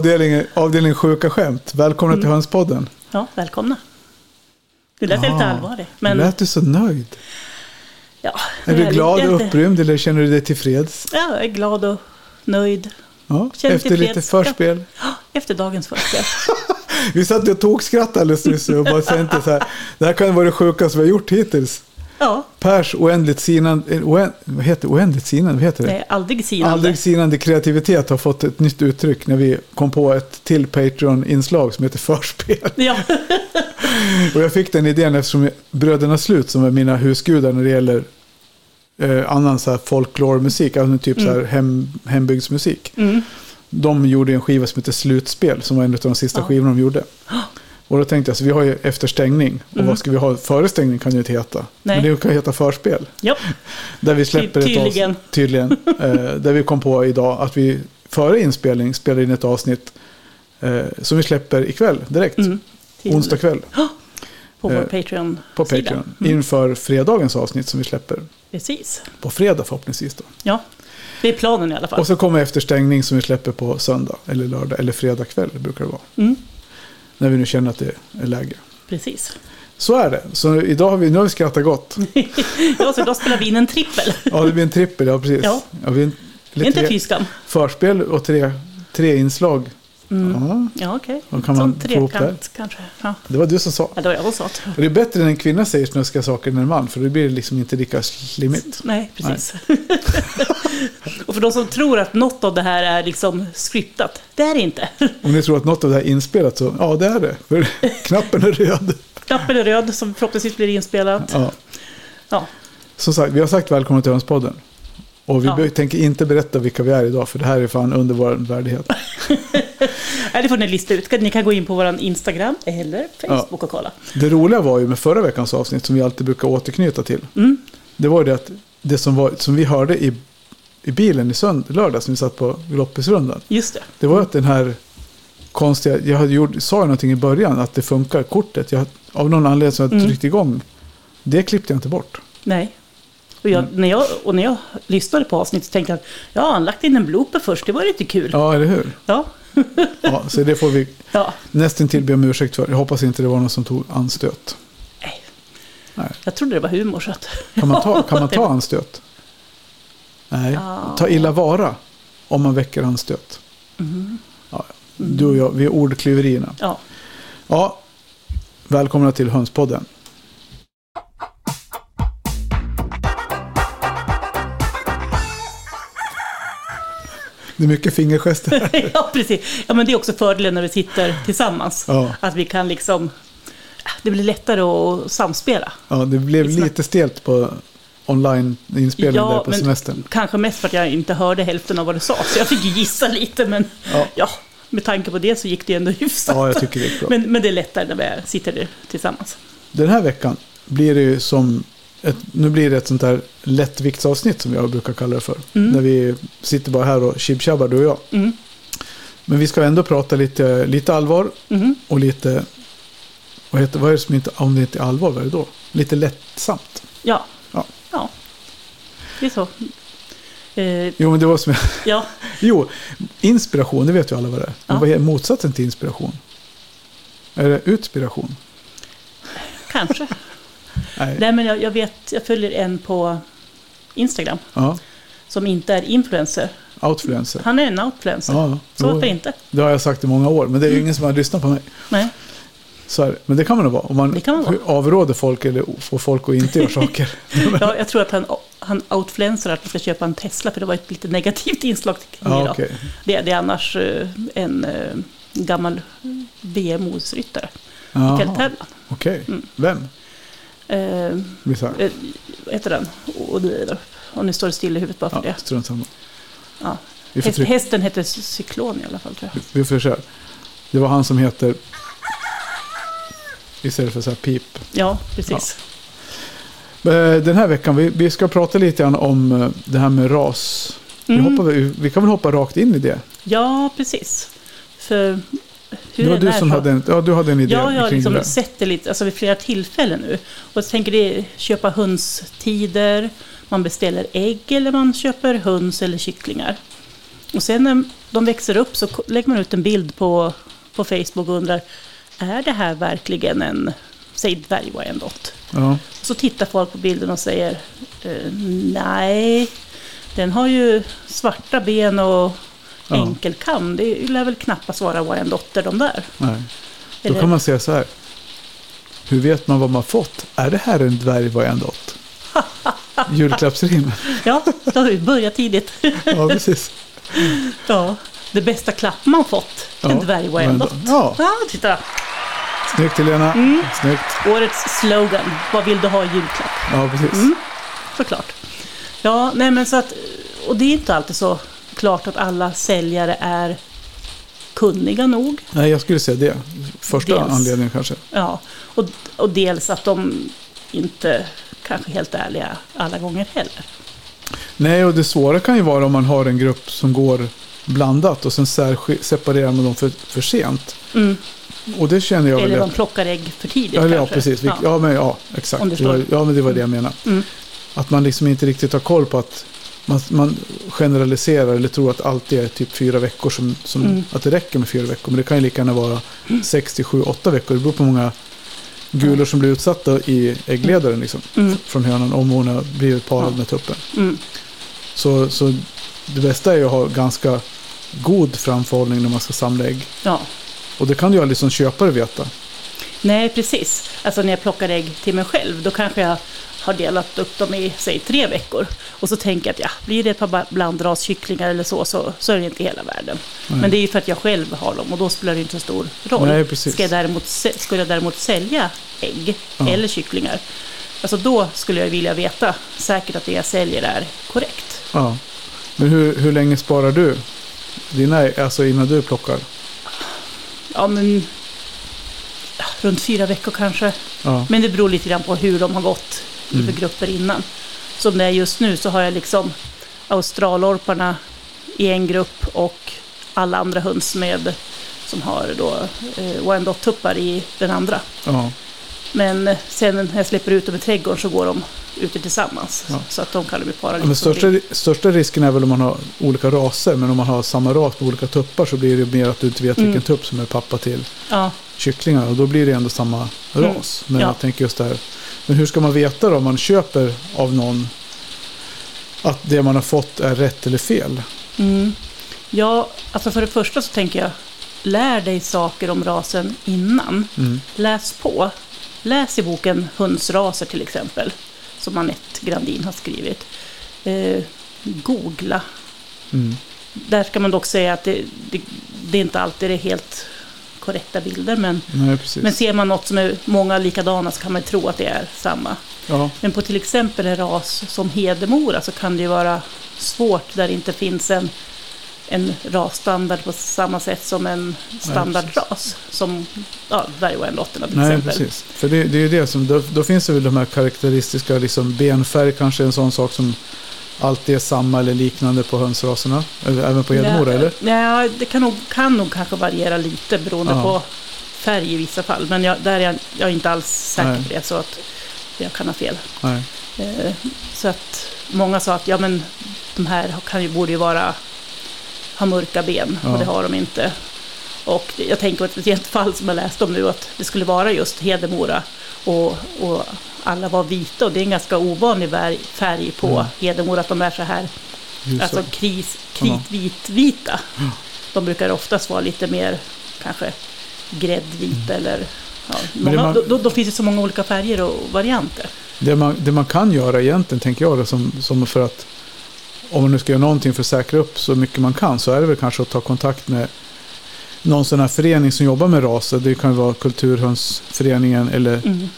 Avdelning, avdelning sjuka skämt. Välkomna till Hönspodden. Ja, välkomna. Du lät lite allvarlig. Men Lät du så nöjd? ja, Är du glad och upprymd eller känner du dig tillfreds? Ja, jag är glad och nöjd. Ja, Känner efter lite förspel. Ja, Efter dagens förspel. Vi satt och tokskrattade alldeles nyss och bara tänkte så här. Det här kan vara det sjukaste vi har gjort hittills. Ja, Pers oändligt sinande, eh, oänd, vad heter? Oändligt sinande, vad heter det? är aldrig sinande. Aldrig sinande kreativitet har fått ett nytt uttryck när vi kom på ett till Patreon-inslag som heter förspel. Ja, Och jag fick den idén eftersom Bröderna Slut som är mina husgudar när det gäller eh, annan så här folklore-musik, alltså typ så här hem, hembygdsmusik. mm. De gjorde en skiva som heter Slutspel som var en av de sista Ja. skivorna de gjorde. Och då tänkte jag, så vi har ju efter stängning. Och Mm. vad ska vi ha? Före stängning kan ju inte heta. Nej. Men det kan heta förspel. ja. Där vi släpper Ty- ett tydligen. avsnitt. Tydligen. eh, där vi kom på idag att vi före inspelning spelar in ett avsnitt eh, som vi släpper ikväll direkt. Mm. Onsdag kväll På vår Eh, Patreon. på Patreon. Inför fredagens avsnitt som vi släpper Precis. på fredag förhoppningsvis. Då. Ja, det är planen i alla fall. Och så kommer efter stängning som vi släpper på söndag eller lördag eller fredag kväll brukar det vara. Mm. När vi nu känner att det är läge. Precis. Så är det. Så idag har vi, nu har vi skrattat gott. Ja, så då spelar vi in en trippel. Ja, det blir en trippel, ja precis. Ja. Ja, vi, är inte tre fy skam. förspel och tre, tre inslag. Mm. Ja, Ja, okej. Få ihop trekant kanske. Ja. det var du som sa. ja, det var jag som sa det. Är bättre när en kvinna säger snuskiga saker än en man. För då blir det liksom inte lika slimmigt. Nej, precis. och för de som tror att något av det här är liksom scriptat, det är det inte. Om ni tror att något av det här är inspelat så, ja det är det. För knappen är röd. Knappen är röd som förhoppningsvis blir inspelat. Ja. Ja, Som sagt, vi har sagt välkommen till Hönspodden. Och vi Ja. tänker inte berätta vilka vi är idag, för det här är fan under vår värdighet. Det får ni lista ut. Ni kan gå in på vår Instagram eller Facebook och kolla. Det roliga var ju med förra veckans avsnitt, som vi alltid brukar återknyta till. Mm. Det var det att det som, var, som vi hörde i, i bilen i sönd- lördag, som vi satt på loppisrundan. Just det. Det var att den här konstiga, jag hade gjort, sa ju någonting i början, att det funkar, kortet. Jag, av någon anledning så har jag Mm. tryckt igång. Det klippte jag inte bort. Nej. Och, jag, Mm. när jag, och när jag lyssnade på avsnittet tänkte jag att ja, han lagt in en blooper först, det var lite kul. Ja, eller hur? Ja. Ja, så det får vi ja. nästan till be om ursäkt för. Jag hoppas inte det var någon som tog anstöt. Nej. Nej. Jag trodde det var humor så att... Kan man ta, kan man ta anstöt? Nej, Ja. ta illa vara om man väcker anstöt. Mm. Ja, du och jag, vi är ordklyverierna. Ja. Ja, välkomna till Hönspodden. Det är mycket fingergester. ja, precis. Ja, men det är också fördelen när vi sitter tillsammans. Ja. Att vi kan liksom... Det blir lättare att samspela. Ja, det blev Lyssna. lite stelt på online-inspelningen där på semestern. kanske mest för att jag inte hörde hälften av vad du sa. Så jag fick gissa lite, men Ja. ja. med tanke på det så gick det ändå hyfsat. Ja, jag tycker det är bra. men, men det är lättare när vi sitter tillsammans. Den här veckan blir det ju som ett, nu blir det ett sånt här lättviktsavsnitt som jag brukar kalla det för. Mm. När vi sitter bara här och chibchabbar du och jag. Mm. Men vi ska ändå prata lite, lite allvar Mhm. och lite, vad, heter, vad är det som inte, om det inte är allvar, vad är det då? Lite lättsamt. Ja. Ja. ja. Det är så. Eh, Jo, men det var som ja, Jo, inspiration, det vet ju alla vad det är. Men Ja. vad är motsatsen till inspiration? Är det utspiration? kanske. Nej. Nej, men jag, jag vet, jag följer en på Instagram Ja, som inte är influencer. outfluencer. Han är en outfluencer. Ja, så varför inte? det har jag sagt i många år, men det är ju ingen som har lyssnat på mig. Nej. Så är det. Men det kan man nog vara. Om man, man vara. avråder folk eller får folk att inte göra saker. Ja, jag tror att han, han outfluencer att man ska köpa en Tesla för det var ett lite negativt inslag kring ja, okej. det, det är annars eh, en eh, gammal Tällman. Okej. Mm. Vem? Eh, sa. eh, heter den? Och, och nu står det still i huvudet bara för Ja, det. strunt samma. Ja. Häst, hästen heter Cyklon i alla fall tror jag. vi får köra. Det var han som heter... Istället för så här pip. Ja, precis. Eh, Den här veckan, vi, vi ska prata lite grann om eh, det här med ras. Vi, Mm. hoppar, vi, vi kan väl hoppa rakt in i det. Ja, precis. För hur det var du som så- hade en, ja, du hade en idé Ja, jag har liksom det sett det lite, alltså vid flera tillfällen nu. Och jag tänker det, köpa hönstider, man beställer ägg eller man köper höns eller kycklingar. Och sen när de växer upp så lägger man ut en bild på, på Facebook och undrar, är det här verkligen en, säg dvärg-Wyandotte? Ja. Så tittar folk på bilden och säger, eh, nej, den har ju svarta ben och Ja. enkelkam. Det lär väl knappast vara Wyandotter de där. Nej. Då Eller- kan man säga så här. Hur vet man vad man fått? Är det här en dvärg Wyandotte? Julklappsrim. Ja, då har vi börjat tidigt. Ja, precis. ja, det bästa klapp man fått, en Ja, dvärg-Wyandotte. Ja, Ja, titta. snyggt Helena. Mm. Snyggt. Årets slogan, vad vill du ha i julklapp? Ja, precis. Mm. Såklart. Ja, nej men så att, och det är inte alltid så klart att alla säljare är kunniga nog. Nej, jag skulle säga det. Första Dels. anledningen kanske. Ja, och, och dels att de inte kanske helt ärliga alla gånger heller. Nej, och det svåra kan ju vara om man har en grupp som går blandat och sen separerar man dem för, för sent. Mm. Och det känner jag. Eller de plockar ägg för tidigt Ja, ja kanske. precis. Ja. Ja. ja, men ja, exakt. Ja, men det var det jag menade. Mm. Att man liksom inte riktigt har koll på att man, man generaliserar eller tror att alltid är typ fyra veckor som, som Mm. att det räcker med fyra veckor. Men det kan ju lika gärna vara sex till sju, åtta veckor. Det beror på hur många gulor som blir utsatta i äggledaren liksom, Mm. från hönan om hon har blivit parad med tuppen. Mm. Så, så det bästa är ju att ha ganska god framförhållning när man ska samla ägg. Ja. Och det kan du ju aldrig som köpare veta. Nej, precis. Alltså när jag plockar ägg till mig själv, då kanske jag har delat upp dem i, säg tre veckor. Och så tänker jag att ja, blir det ett par blandraskycklingar eller så, så, så är det inte hela världen. Nej. Men det är ju för att jag själv har dem och då spelar det inte så stor roll. Nej, precis. Ska jag däremot, skulle jag däremot sälja ägg Ja. eller kycklingar, alltså då skulle jag vilja veta säkert att det jag säljer är korrekt. Ja. Men hur, hur länge sparar du dina alltså innan du plockar? Ja, men runt fyra veckor kanske. Ja. Men det beror lite grann på hur de har gått i Mm. för grupper innan. Som det är just nu så har jag liksom australorparna i en grupp och alla andra höns med som har då eh, Wyandotte-tuppar i den andra. ja. Men eh, sen när jag släpper ut dem i trädgården så går de ute tillsammans. Ja. Så att de kan bli parade Ja, men största, största risken är väl om man har olika raser. Men om man har samma ras med olika tuppar så blir det mer att du inte vet Mm. vilken tupp som är pappa till Ja, kycklingar. Och då blir det ändå samma Mm. ras. Men Ja. jag tänker just det här. Men hur ska man veta då om man köper av någon att det man har fått är rätt eller fel? mm. ja, alltså för det första så tänker jag, lär dig saker om rasen innan. Mm. Läs på. Läs i boken Hundsraser till exempel, som Anette Grandin har skrivit. Eh, googla. Mm. Där ska man dock säga att det, det, det är inte alltid är helt korrekta bilder, men, Nej, men ser man något som är många likadana så kan man tro att det är samma. ja. Men på till exempel en ras som Hedemora så kan det ju vara svårt där det inte finns en, en rasstandard på samma sätt som en standardras. som ja, dvärgwyanlotterna till Nej, exempel. precis. För det, det är det som, då, då finns det väl de här karaktäristiska, liksom benfärg kanske en sån sak som alltid är samma eller liknande på hönsraserna. Även på Hedemora, eller? Nej, det kan nog, kan nog kanske variera lite beroende Ja. på färg i vissa fall. Men jag, där är jag, jag är inte alls säker Nej. på det, så att jag kan ha fel. Eh, så att många sa att ja, men de här kan ju, borde ju vara, ha mörka ben, Ja. och det har de inte. Och jag tänker på ett speciellt fall som jag läste om nu, att det skulle vara just Hedemora och, och alla var vita. Och det är en ganska ovanlig färg, på Mm. Hedemora, att de är så här Ljusa. Alltså kris, Ja. kritvit-vita. De brukar oftast vara lite mer kanske gräddvita eller... Ja, Mm. Men det många, man- då, då, finns det så många olika färger och varianter. Det, man, det man kan göra egentligen, tänker jag, det, som, som för att om man nu ska göra någonting för att säkra upp så mycket man kan så är det väl kanske att ta kontakt med någon sån här förening som jobbar med raser. Det kan vara Kulturhönsföreningen eller Mm.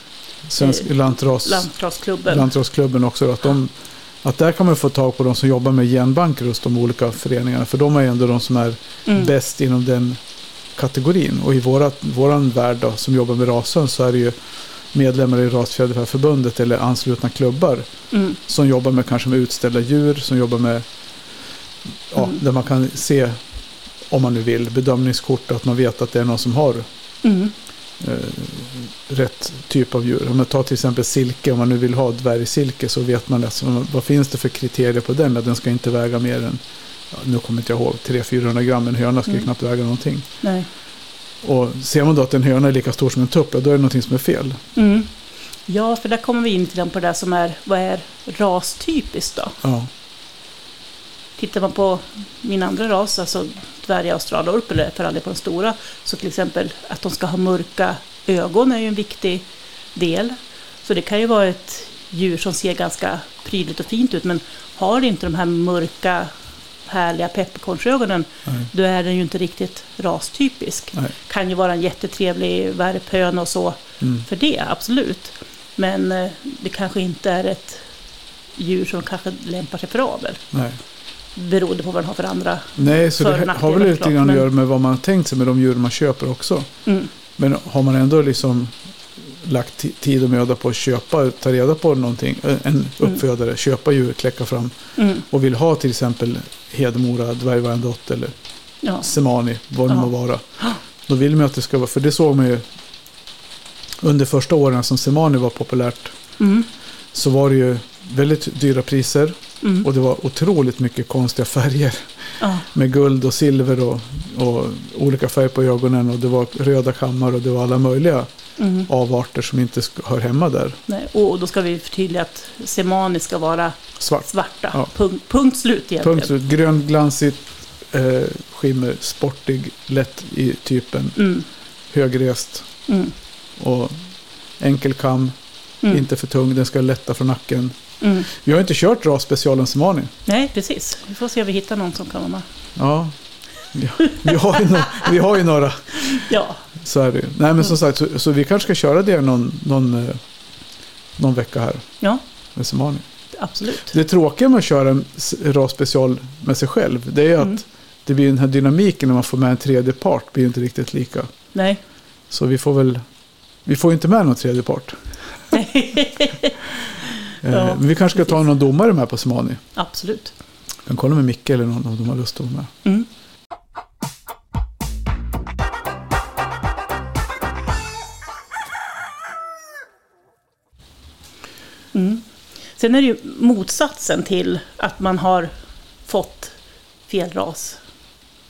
Svensk lantras, Lantrasklubben. Lantrasklubben också. Att, de, att där kan man få tag på de som jobbar med genbanker hos de olika föreningarna. För de är ändå de som är Mm. bäst inom den kategorin. Och i vårat, våran värld då, som jobbar med rashöns så är det ju medlemmar i Rasfjäderfäförbundet eller anslutna klubbar Mm. som jobbar med kanske med utställda djur, som jobbar med ja, Mm. där man kan se om man nu vill bedömningskort att man vet att det är någon som har Mm. eh, rätt typ av djur. Om man tar till exempel silke, om man nu vill ha dvärgsilke så vet man alltså, vad finns det för kriterier på den? Att den ska inte väga mer än ja, nu kommer inte jag ihåg, 300-400 gram. En höna skulle Mm. knappt väga någonting. Nej. Och ser man då att en höna är lika stor som en tupp, då är det någonting som är fel. Mm. Ja, för där kommer vi in till den på det där som är, vad är rastypiskt då? Ja, Tittar man på min andra ras, alltså dvärg australorp, eller för all på den stora, så till exempel att de ska ha mörka ögon är ju en viktig del. Så det kan ju vara ett djur som ser ganska prydligt och fint ut, men har inte de här mörka, härliga pepparkornsögonen, nej, då är den ju inte riktigt rastypisk. nej. Kan ju vara en jättetrevlig värphöna och så Mm. för det, absolut. Men eh, det kanske inte är ett djur som kanske lämpar sig för avel. nej. Beroende på vad den har för andra. Nej, så det har väl lite grann att göra med vad man har tänkt sig med de djur man köper också. Mm, Men har man ändå liksom lagt ti- tid och möda på att köpa, ta reda på någonting, en uppfödare, köpa djur, kläcka fram mm, och vill ha till exempel Hedemora, Dvärgvärendott eller ja. Semani, vad det Ja. må vara. Då vill man ju att det ska vara, för det såg man ju under första åren som Semani var populärt Mm, så var det ju väldigt dyra priser mm, och det var otroligt mycket konstiga färger ja, med guld och silver och, och olika färg på ögonen och det var röda kammar och det var alla möjliga mm. avarter som inte hör hemma där. Nej, och då ska vi förtydliga att semani ska vara Svart. svarta. Ja. Punkt, punkt slut egentligen. Punkt slut. Grön, glansigt, eh, skimmer, sportig, lätt i typen, Mm, högrest mm, och enkel kam, mm, inte för tung, den ska lätta från nacken. Mm. Vi har inte kört rasspecialen Semani. Nej, precis. Vi får se om vi hittar någon som kan vara med. Ja, ja. Vi, har ju no- vi har ju några. Ja, Så är det ju. Nej men som sagt, så, så vi kanske ska köra det någon, någon, eh, någon vecka här ja, med Semani. absolut. Det tråkiga med att köra en rasspecial med sig själv, det är att Mm. det blir den här dynamiken när man får med en tredje part, blir inte riktigt lika. Nej. Så vi får väl, vi får inte med någon tredje part. Eh, Ja, vi kanske ska ta någon domare med på Semani. absolut. kan kolla med Micke eller någon om de har lust att vara med. Mm. Mm. Sen är det ju motsatsen till att man har fått fel ras.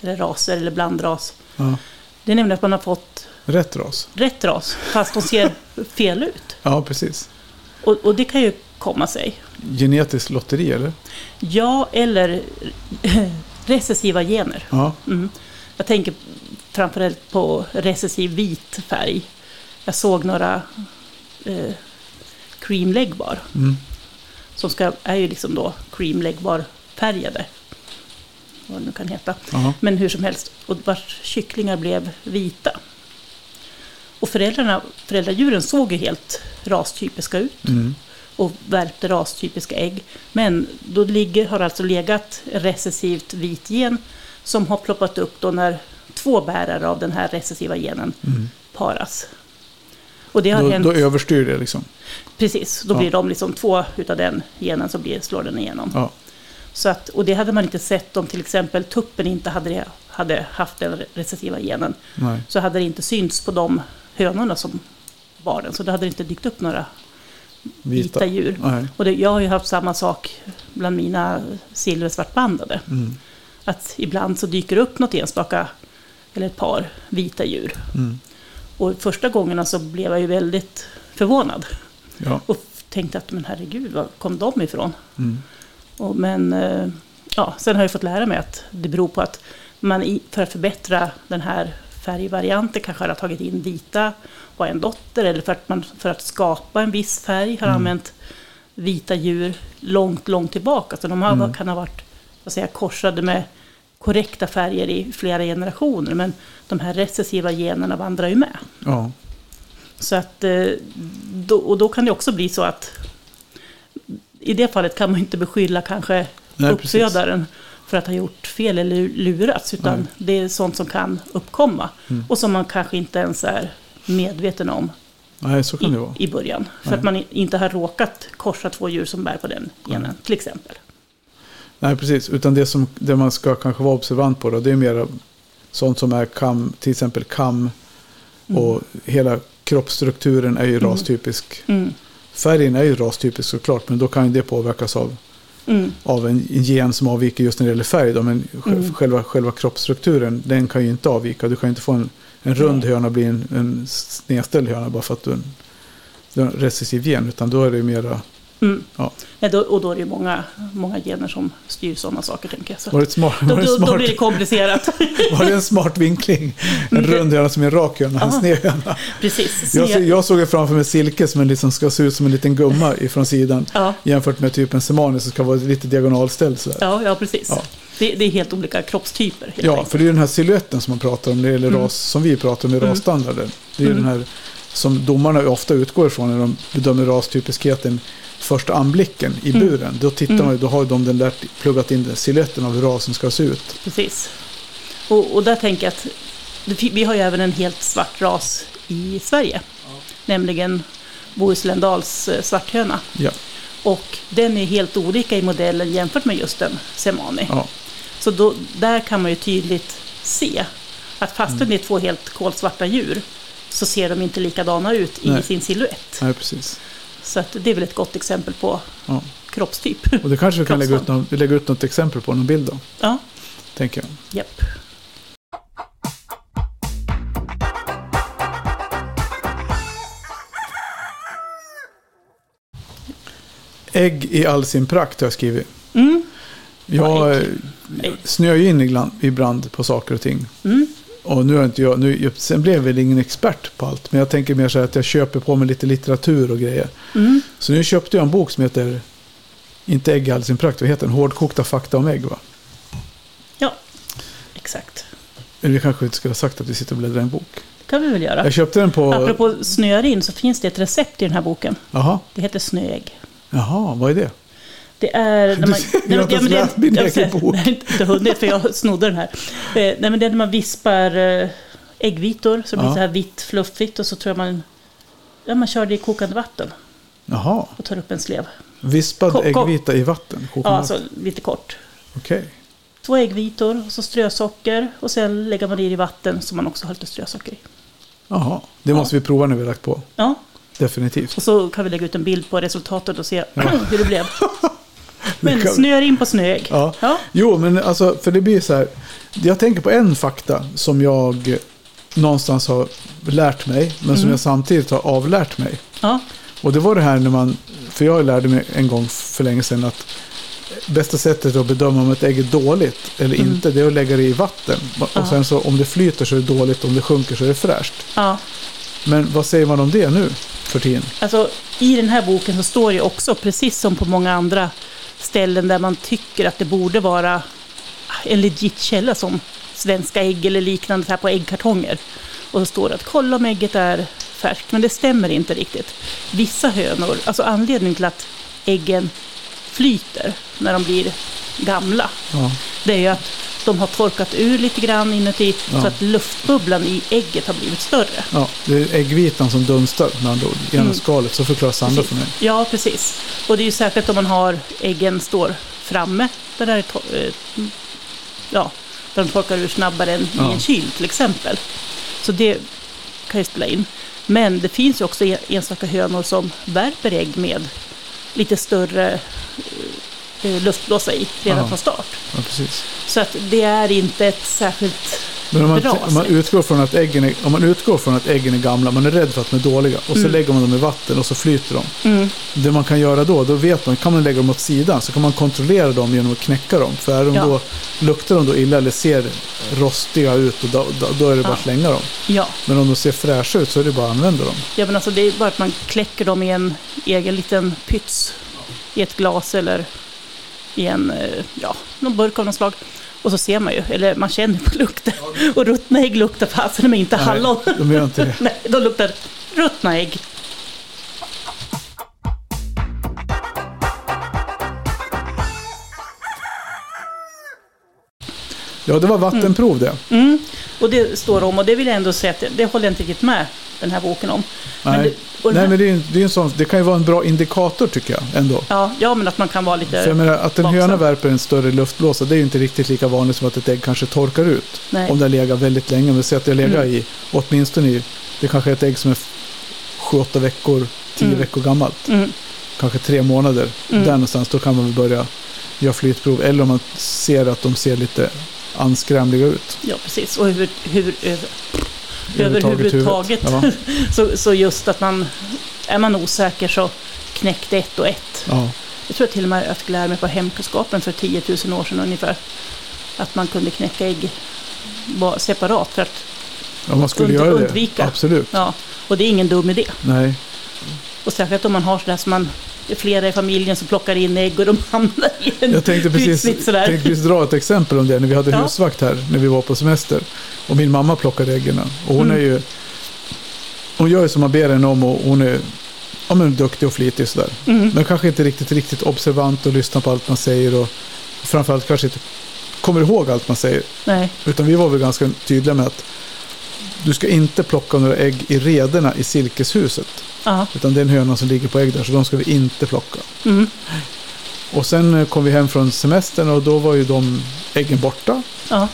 Eller raser eller blandras. Ja. Det är nämligen att man har fått Rätt ras. rätt ras fast de ser fel ut. Ja, precis. Och, och det kan ju komma sig. Genetiskt lotteri eller? Ja, eller recessiva gener. Ja, Mm. Jag tänker framförallt på recessiv vit färg. Jag såg några eh, cream legbar mm. som ska, är ju liksom då cream legbar färgade. Vad det nu kan heta. ja. Men hur som helst, och vars kycklingar blev vita. Och föräldrarna, föräldradjuren såg ju helt rastypiska ut Mm. Och värpte rastypiska ägg. Men då ligger, har alltså legat recessivt vit gen som har ploppat upp då när två bärare av den här recessiva genen Mm. paras. Och det har Då, hänt, då överstyr det liksom. precis, då Ja. blir de liksom två utav den genen som blir, slår den igenom. Ja. Så att, och det hade man inte sett om till exempel tuppen inte hade, hade haft den recessiva genen. Nej. Så hade det inte synts på de hönorna som var den. Så det hade inte dykt upp några vita, Vita. djur. Nej. Och det, jag har ju haft samma sak bland mina silversvartbandade. Mm. Att ibland så dyker det upp något enstaka, eller ett par, vita djur. Mm. Och första gångerna så blev jag ju väldigt förvånad. Ja. Och tänkte att men herregud, var kom de ifrån? Mm. Och, men eh, ja, sen har jag fått lära mig att det beror på att man för att förbättra den här färgvarianten kanske har tagit in vita och en dotter. Eller för att man för att skapa en viss färg har Mm. använt vita djur långt, långt tillbaka. Så de har, Mm. kan ha varit säger, jag, korsade med korrekta färger i flera generationer. Men de här recessiva generna vandrar ju med. Ja. Så att, eh, då, och då kan det också bli så att i det fallet kan man inte beskylla kanske Nej, precis. För att ha gjort fel eller lurats. Utan Nej. det är sånt som kan uppkomma. Mm. Och som man kanske inte ens är medveten om Nej, så kan det vara. i, i början. För Nej. att man i- inte har råkat korsa två djur som bär på den genen, till exempel. Nej, precis. Utan det, som, det man ska kanske vara observant på då, det är mer sånt som är kam, till exempel kam Mm. och hela kroppsstrukturen är ju Mm. rastypisk. Mm. Färgen är ju rastypisk såklart, men då kan ju det påverkas av Mm. av en gen som avviker just när det gäller färg. Då, men Mm. själva, själva kroppsstrukturen, den kan ju inte avvika. Du kan ju inte få en, en rund höna bli en, en snedställd höna bara för att du är en, du har en recessiv gen. Utan då är det ju mera... Mm. Ja. Ja, då, och då är det ju många, många gener som styr sådana saker, tänker jag. Så. Var det, smart, Då, var det, då, då smart, blir det komplicerat. var det en smart vinkling? En Mm. rund höna som är en rak höna, en sned höna. Precis. Jag, jag såg ju framför mig silke som liksom ska se ut som en liten gumma ifrån sidan. ja, Jämfört med typ en semani som ska vara lite diagonalställd. sådär. ja, ja, precis. Ja. Det, det är helt olika kroppstyper. Helt Ja, enkelt. för det är den här siluetten som man pratar om gäller Mm. ras, som vi pratar om i Mm. rasstandarden. Det är Mm. den här som domarna ofta utgår ifrån när de bedömer rastypiskheten första anblicken i Mm. buren. Då tittar Mm. man då har de den lärt, pluggat in siluetten av hur rasen ska se ut. Precis. Och, och där tänker jag att vi har ju även en helt svart ras i Sverige. Nämligen Bohusländals eh, svarthöna. Ja, Och den är helt olika i modellen jämfört med just en semani. ja, Så då, där kan man ju tydligt se att fastän Mm. det är två helt kolsvarta djur så ser de inte likadana ut i Nej. sin silhuett. nej, precis. Så att det är väl ett gott exempel på Ja. kroppstyp. Och det kanske vi kan lägga ut, någon, lägga ut något exempel på, någon bild då, Ja, tänker jag. japp. Ägg i all sin prakt har jag skrivit. Mm, Jag snöar ju in ibland, ibland på saker och ting. mm, Och nu har inte jag, nu, sen blev jag väl ingen expert på allt. Men jag tänker mer så här att jag köper på mig lite litteratur och grejer. mm. Så nu köpte jag en bok som heter, inte Ägg all sin prakt, vad heter den? Hårdkokta fakta om ägg va? Ja, exakt. Vi kanske inte skulle ha sagt att vi sitter och bläddrar i en bok. Det kan vi väl göra. Jag köpte den på... Apropå snöar in så finns det ett recept i den här boken. Jaha, Det heter snöägg. jaha, vad är det? Det är... När Du man, jag har inte ens läst min egen bok. Nej, inte hunnit för jag snodde den här. Eh, nej, men det är när man vispar eh, äggvitor så det blir Ja. så här vitt, fluffigt och så tror jag man... Ja, man kör det i kokande vatten Jaha, och tar upp en slev. vispad Ko- äggvita i vatten? Ja, kokande alltså vatten. lite kort. Okej. Två äggvitor och så strösocker och sen lägger man det i vatten som man också har lite strösocker i. Jaha, det Ja. måste vi prova när vi har lagt på. Ja, Definitivt. och så kan vi lägga ut en bild på resultatet och se Ja. hur det blev. Men snöar in på snöägg. Ja. Ja. Jo, men alltså, för det blir så här. Jag tänker på en fakta som jag någonstans har lärt mig, men som Mm. jag samtidigt har avlärt mig. ja. Och det var det här när man, för jag lärde mig en gång för länge sedan att bästa sättet att bedöma om ett ägg är dåligt eller Mm. inte, det är att lägga det i vatten. Och Ja. sen så om det flyter så är det dåligt, om det sjunker så är det fräscht. ja. Men vad säger man om det nu för tiden? Alltså, I den här boken så står det också, precis som på många andra ställen där man tycker att det borde vara en legit källa som Svenska ägg eller liknande så här på äggkartonger. Och så står det att kolla om ägget är färskt, men det stämmer inte riktigt. Vissa hönor, alltså anledningen till att äggen flyter när de blir gamla, Ja, det är ju att de har torkat ur lite grann inuti Ja. så att luftbubblan i ägget har blivit större. ja, det är äggvitan som dunstar med andra ord, genom Mm. skalet. Så förklarar Sandra för mig. Ja, precis. Och det är ju särskilt om man har äggen står framme. Där, det är to- eh, ja, där de torkar ur snabbare än Ja. i en kyl till exempel. Så det kan ju spela in. Men det finns ju också en- enstaka hönor som värper ägg med lite större eh, luftblåsa i redan Ja. från start. Ja, precis. Så att det är inte ett särskilt... Men om man, Bra, om man, utgår från att äggen är, om man utgår från att äggen är gamla, man är rädd för att de är dåliga och så Mm. lägger man dem i vatten och så flyter de. Mm, Det man kan göra då, då vet man, kan man lägga dem åt sidan så kan man kontrollera dem genom att knäcka dem. För är de Ja. då, luktar de då illa eller ser rostiga ut, och då, då, då är det bara att slänga dem. ja. Men om de ser fräscha ut så är det bara att använda dem. Ja, men alltså det är bara att man kläcker dem i en egen liten pyts. I ett glas eller i en, eh, ja, någon burk av något slag. Och så ser man ju, eller man känner på lukten. Och ruttna ägg luktar fasen med inte Nej, hallon. De gör inte det. Nej, de luktar ruttna ägg. Ja, det var vattenprov det. Mm. Och det står om, och det vill jag ändå säga att det, det håller jag inte riktigt med den här boken om. Men Nej, det, och den Nej men det, är, ju- det, är en sån, det kan ju vara en bra indikator tycker jag ändå. ja, ja, men att man kan vara För jag lite... menar, att en vaksam. höna värper en större luftblåsa det är ju inte riktigt lika vanligt som att ett ägg kanske torkar ut. Nej. Om det har legat väldigt länge. Men säg att det har legat Mm. i åtminstone i, det kanske är ett ägg som är 7-8 veckor, 10 Mm. veckor gammalt. Mm, Kanske tre månader. Mm. Där någonstans, då kan man väl börja gör flytprov eller om man ser att de ser lite anskrämliga ut. Ja, precis. Och hur, hur, överhuvudtaget. huvudet. Så, så just att man, är man osäker så knäck det ett och ett. Ja, Jag tror till och med att jag fick lära mig på hemkunskapen för 10 000 år sedan ungefär. Att man kunde knäcka ägg separat. För att, ja man skulle Und- göra det. undvika. Absolut. ja, och det är ingen dum idé. Nej. Och särskilt om man har sådär som man det är flera i familjen som plockar in ägg och de hamnar i en Jag tänkte precis, tänkte precis dra ett exempel om det när vi hade Ja. husvakt här när vi var på semester. Och min mamma plockade äggen. Och hon Mm. är ju... Hon gör ju som man ber henne om och hon är ja, men duktig och flitig sådär. Mm. Men kanske inte riktigt, riktigt observant och lyssnar på allt man säger. Och framförallt kanske inte kommer ihåg allt man säger. Nej, Utan vi var väl ganska tydliga med att du ska inte plocka några ägg i rederna i silkeshuset. ja. Utan det är en höna som ligger på ägg där, så de ska vi inte plocka. Mm. Och sen eh, kom vi hem från semestern och då var ju de äggen borta. Ja,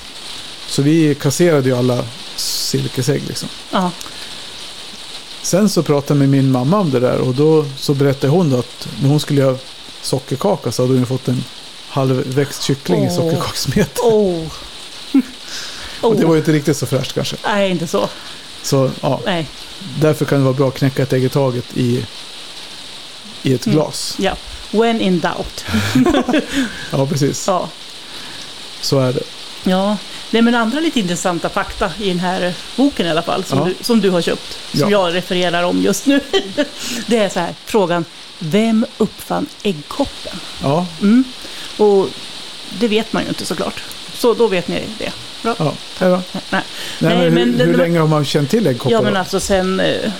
Så vi kasserade ju alla silkesägg liksom. Sen så pratade jag med min mamma om det där och då så berättade hon att när hon skulle göra sockerkaka så hade hon fått en halvväxt kyckling i Åh. sockerkaksmet. Oh. Och det oh. var ju inte riktigt så fräscht kanske. Nej, inte så. Så ja, Nej. därför kan det vara bra att knäcka ett ägg i taget i, i ett Mm. glas. Ja. When in doubt. Ja, precis. Ja. Så är det. Ja, nej men andra lite intressanta fakta i den här boken i alla fall, som, Ja. du, som du har köpt, som Ja. jag refererar om just nu. det är så här, frågan, vem uppfann äggkoppen? Ja, Mm. Och det vet man ju inte såklart. Så då vet ni det. Bra. ja. Hej då. Nej. Nej, men hur, men hur det länge har man känt till äggkoppar? Ja, men då? alltså sen eh,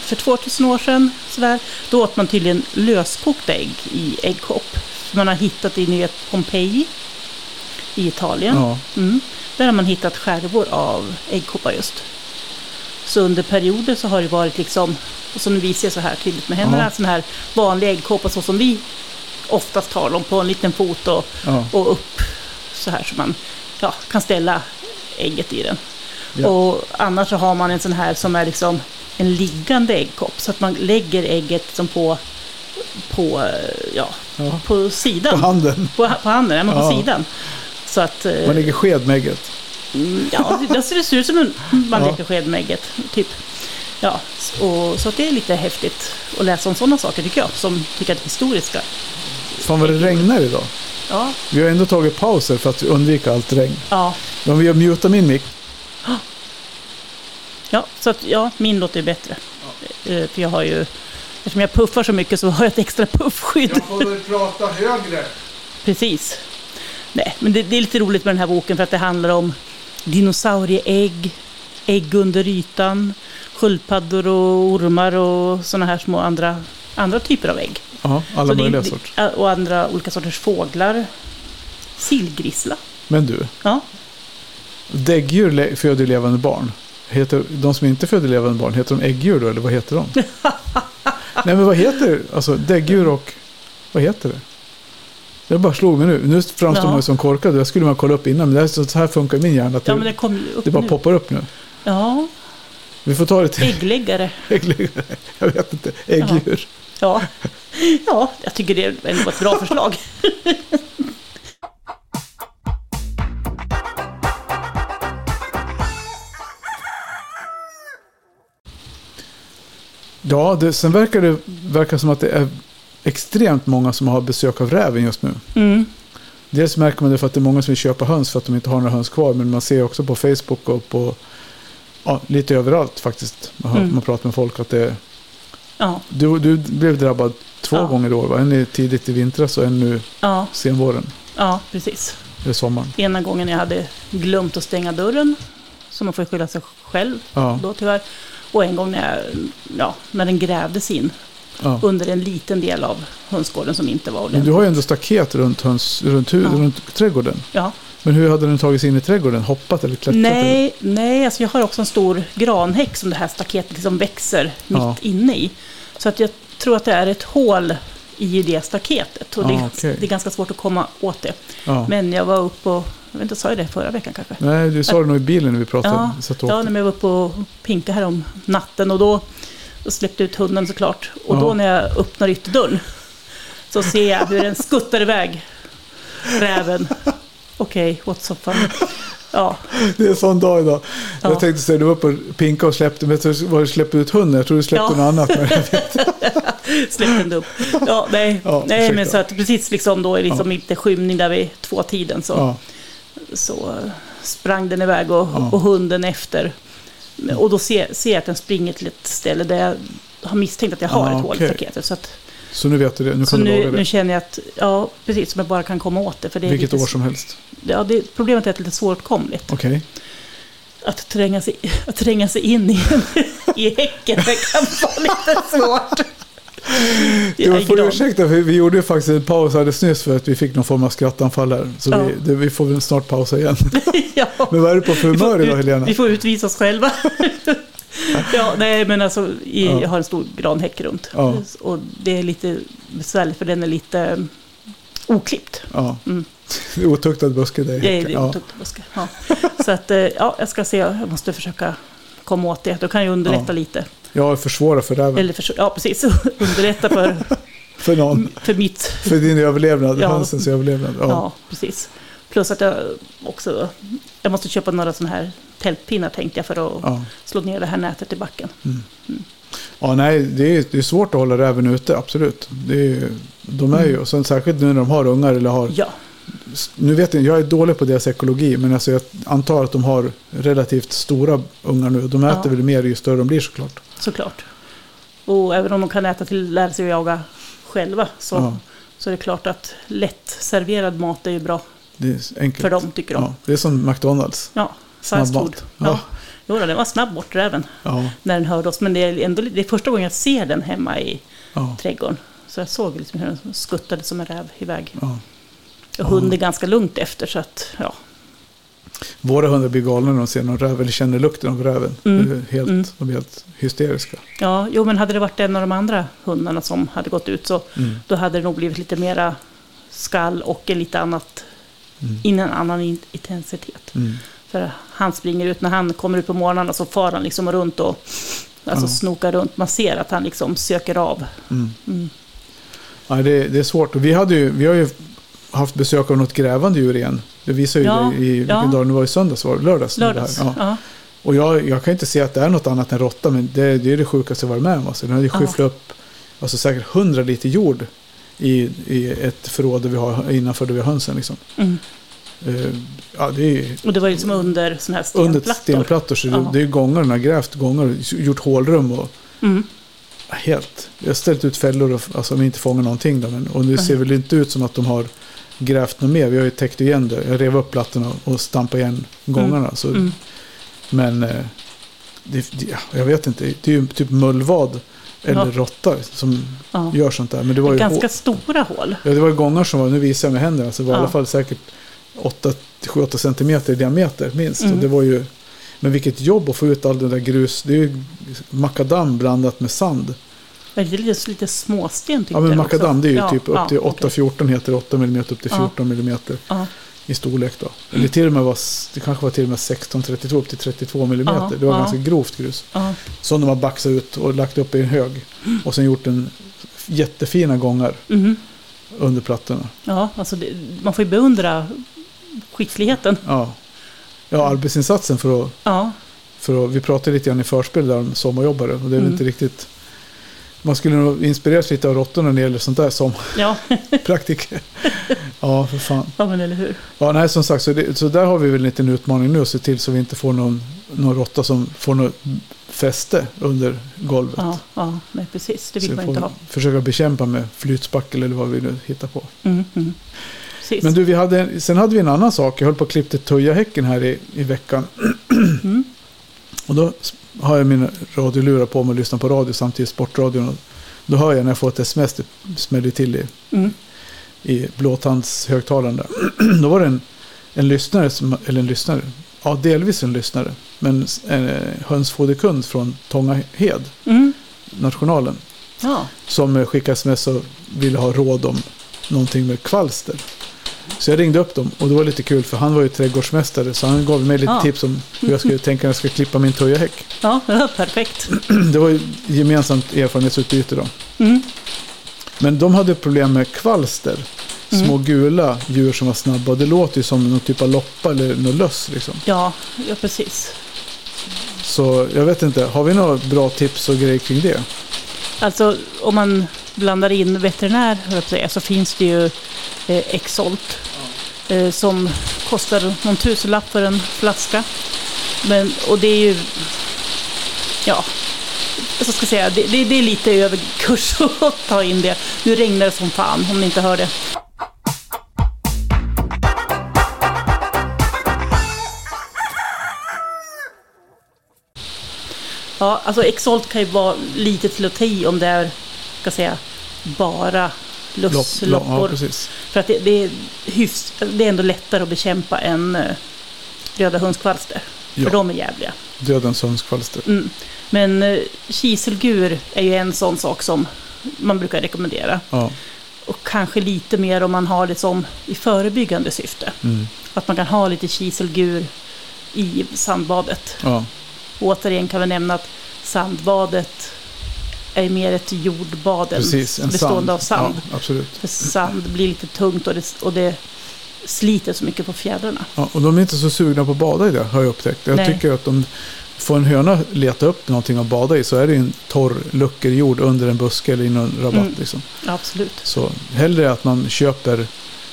för 2000 år sedan, sådär, då åt man tydligen löskokta ägg i äggkopp. Man har hittat det i vet, Pompeji i Italien. Ja, Mm. Där har man hittat skärvor av äggkoppar just. Så under perioder så har det varit liksom, och så nu visar jag så här tydligt med händerna, Ja. sån här vanlig äggkoppa så som vi oftast har dem på en liten fot och, ja. och upp så här så man ja, kan ställa ägget i den. Ja. Och annars så har man en sån här som är liksom en liggande äggkopp så att man lägger ägget som på, på, ja, ja. på sidan. På handen. På, på handen, ja, men på sidan. Så att, eh, Man lägger sked med ägget. Mm, Ja, det, ser ut som en, man Ja. leker sked med ägget. Typ. Ja, och, så att det är lite häftigt att läsa om sådana saker tycker jag. Som tycker att historiska. Fan vad det regnar idag. Ja, Vi har ändå tagit pauser för att undvika allt regn. ja, Om vi har mutat min mick. ja, så att ja, min låter ju bättre. Eh, För jag har ju, eftersom jag puffar så mycket så har jag ett extra puffskydd. får väl prata högre. Precis. Nej, men det, det är lite roligt med den här boken för att det handlar om dinosaurieägg, ägg under ytan, sköldpaddor och ormar och sådana här små andra, andra typer av ägg. Ja, alla Så det- möjliga det- sorter. Och andra olika sorters fåglar. Sillgrissla. Men du, Ja. däggdjur föder levande barn. Heter, de som inte föder levande barn, heter de äggdjur då, eller vad heter de? Nej, men vad heter alltså däggdjur och... Vad heter det? Det bara slog mig nu. Nu framstår Ja. man som korkad. Jag skulle man kolla upp innan, men det är så här funkar min hjärna. Att ja, det, men det kom upp det bara nu. poppar upp nu. Ja, Vi får ta det till äggläggare. äggläggare. Jag vet inte. Äggdjur. Ja. ja, jag tycker det är ändå ett bra förslag. Ja, det, sen verkar det verkar som att det är extremt många som har besök av räven just nu. Mm. Dels märker man det för att det är många som vill köpa höns för att de inte har några höns kvar. Men man ser också på Facebook och på ja, lite överallt faktiskt. Man, hör, Mm. man pratar med folk att det. Ja, Du, du blev drabbad två Ja. gånger i år va? En tidigt i vintras och en nu ja, senvåren. ja, precis. Eller sommaren. Ena gången jag hade glömt att stänga dörren. Så man får skylla sig själv Ja, då tyvärr. Och en gång när, jag, ja, när den grävdes in ja. under en liten del av hönsgården som inte var Men ordentlig. du har ju ändå staket runt, höns, runt, hu- Ja. runt trädgården. Ja. Men hur hade den tagit sig in i trädgården? Hoppat eller klättrat? Eller? Nej, nej alltså jag har också en stor granhäck som det här staketet liksom växer Ja. mitt inne i. Så att jag tror att det är ett hål i det staketet. Och det, Ah, är, okej. det är ganska svårt att komma åt det. Ja. Men jag var uppe och, jag vet inte, sa jag det förra veckan kanske? Nej, du sa det nog i bilen när vi pratade. Ja, Ja, när jag var uppe och pinka här om natten och då, då släppte ut hunden såklart. Och Ja. då när jag öppnar ytterdörren så ser jag hur den skuttar iväg räven. Okej, what's so funny? Ja, Det är en sån dag idag. Ja. Jag tänkte säga du var och pinka och släppte, men så var du släppte ut hunden. Jag tror du släppte Ja. något annat. Men släpp en dubb. Ja, nej, Ja, nej ursäkta. men så att precis liksom då liksom inte skymning där vid tvåtiden så, ja, så eh, sprang den iväg och, Ja. och hunden efter. Och då ser, ser jag att den springer till ett ställe där jag har misstänkt att jag har ett hål i staketet. Så, att, så nu vet du det. Nu så kan du nu, det. nu känner jag att, ja precis, som jag bara kan komma åt det. För det Vilket lite, år som helst. Ja, det, problemet är att det är lite svåråtkomligt. Okej. Att tränga sig, att tränga sig in i, i häcken det kan vara lite svårt. Du är får ursäkta, för vi gjorde ju faktiskt en paus alldeles nyss för att vi fick någon form av skrattanfall här. Så Ja. vi, det, vi får väl snart pausa igen. ja. Men vad är du på för humör idag Helena? Vi får utvisa oss själva. ja, nej, men alltså, i, Ja. jag har en stor granhäck runt. Ja. Och det är lite besvärligt för den är lite um, oklippt. Ja. Mm. Det är Otuktad buske där i Det är, häcken. det är Ja. otukt buske. Ja. Så att, eh, ja, jag ska se, jag måste försöka komma åt det. Då kan jag underlätta Ja. lite. Jag försvårar för räven. Eller för, ja, precis. underlätta för, För någon. för mitt För din överlevnad. Ja. Hönsens överlevnad. Ja. Ja. precis. Plus att jag också jag måste köpa några sådana här tältpinnar tänkte jag för att Ja. slå ner det här nätet i backen. ja, nej, det är, det är svårt att hålla räven ute, absolut. Det är, de är ju, och sen särskilt nu när de har ungar eller har Ja, Nu vet jag, jag är dålig på deras ekologi, men alltså jag antar att de har relativt stora ungar nu. De äter Ja. väl mer ju större de blir såklart. såklart. Och även om de kan äta till lära sig att jaga själva så, Ja, så är det klart att lätt serverad mat är ju bra det är enkelt. för dem tycker de. Ja, det är som McDonalds. Ja. Snabbmat. Ja. Ja. Jo, den var snabb bort räven Ja, när den hörde oss. Men det är ändå det är första gången jag ser den hemma i ja, trädgården. Så jag såg liksom hur den skuttade som en räv iväg. ja. Och hunden är ganska lugnt efter så att ja. Våra hundar blir galna när de ser någon räv eller känner lukten av räven. Mm. Helt, Mm. De är helt hysteriska. Ja, jo men hade det varit en av de andra hundarna som hade gått ut så Mm. då hade det nog blivit lite mera skall och en lite annat, Mm. in en annan in- intensitet. Mm. För han springer ut, när han kommer ut på morgnarna så far han liksom runt och alltså Ja. snokar runt. Man ser att han liksom söker av. Mm. Mm. Ja, det, det är svårt. Vi, hade ju, vi har ju haft besök av något grävande djur igen. Det visar ju Ja, det i vilken ja. dag det var i söndags, var det lördags? nu det? Lördags. Ja. Och jag, jag kan inte se att det är något annat än råtta, men det, det är det sjukaste jag varit med om. Alltså, den hade ju skyfflat upp alltså, säkert 100 liter jord i, i ett förråd där vi har, innanför där vi har hönsen. Liksom. Mm. Eh, ja, det är Och det var liksom under sådana här under stenplattor. stenplattor, så det, det är gångar, den har grävt gångar, gjort hålrum och Mm. helt. Jag har ställt ut fällor och alltså, inte fångar någonting. Då, men, och det ser väl inte ut som att de har grävt något mer. Vi har ju täckt igen det. Jag rev upp plattorna och stampade igen gångarna. Så, Mm. Men eh, det, det, ja, jag vet inte. Det är ju typ mullvad eller råtta som Ja. gör sånt där. Men det var ju, Ganska stora hål. ja, det var gångar som var, nu visar jag med händerna, alltså det var i Ja. alla fall säkert 7-8 centimeter i diameter minst. Mm. Det var ju, men vilket jobb att få ut all den där grus. Det är ju makadam blandat med sand. Det är lite, lite småsten tyckte Ja men jag makadam det är ju Ja, typ upp till okej. 8-14 heter det, 8 mm upp till Ja. 14 mm Ja, i storlek då. Eller till och med var, det kanske var till och med 16-32 upp till 32 mm. Ja, det var ja. ganska grovt grus. ja. Som de har baxat ut och lagt upp i en hög. Och sen gjort en jättefina gångar Mhm. under plattorna. ja alltså det, man får ju beundra skickligheten. Ja, ja arbetsinsatsen för att, för att, vi pratade lite grann i förspel där om sommarjobbare och det är väl Mm. inte riktigt man skulle nog inspireras lite av råttorna när det gäller sånt där som ja, praktiker. Ja, för fan. ja men eller hur. Ja, nej, som sagt, så, det, så där har vi väl en liten utmaning nu att se till så vi inte får någon, någon råtta som får något fäste under golvet. Ja, ja nej, precis. Det så vill vi man inte ha. försöka bekämpa med flytspackel eller vad vi nu hittar på. Mm, mm. Men du, vi hade, sen hade vi en annan sak. Jag höll på att klippa Tujahäcken här i, i veckan. Mm. Och då har jag mina radiolurar på mig och lyssnar på radio samtidigt, sportradion. Och då hör jag när jag får ett sms, det smäller till i, Mm. i blåtandshögtalaren där. Då var det en, en lyssnare, som, eller en lyssnare, ja delvis en lyssnare, men en eh, hönsfoderkund från Tångahed, Mm. nationalen, Ja, som skickade sms och ville ha råd om någonting med kvalster. Så jag ringde upp dem och det var lite kul för han var ju trädgårdsmästare så han gav mig lite Ja. tips om hur jag skulle tänka när jag ska klippa min tujahäck. ja, ja, perfekt. Det var ju gemensamt erfarenhetsutbyte då. Mm. Men de hade problem med kvalster. små gula djur som var snabba. Det låter ju som någon typ av loppa eller något löss liksom. Ja, ja precis. Så jag vet inte, har vi några bra tips och grejer kring det? Alltså om man blandar in veterinär jag säga, så finns det ju eh, Exolt. Eh, som kostar någon tusenlapp för en flaska. Men, och det är ju... Ja, jag ska säga, det, det, det är lite överkurs att ta in det. Nu regnar det som fan om ni inte hör det. Ja, alltså Exolt kan ju vara lite till att ta i om det är, ska säga, bara Lopp- lussloppor. Ja. För att det, det, är hyfs, det är ändå lättare att bekämpa än eh, röda hundskvalster. För Ja. de är jävliga. Dödens hönskvalster. Mm. Men eh, kiselgur är ju en sån sak som man brukar rekommendera. Ja. Och kanske lite mer om man har det som i förebyggande syfte. Mm. Att man kan ha lite kiselgur i sandbadet. ja, Återigen kan vi nämna att sandbadet är mer ett jordbad precis. En bestående av sand. Ja, absolut. För sand blir lite tungt och det, och det sliter så mycket på fjädrarna. Ja, och de är inte så sugna på att bada i det, har jag upptäckt. Jag Nej. tycker att om får en höna leta upp någonting att bada i så är det en torr luckerjord under en buske eller i någon rabatt. Mm. Liksom. Absolut. Så hellre att man köper,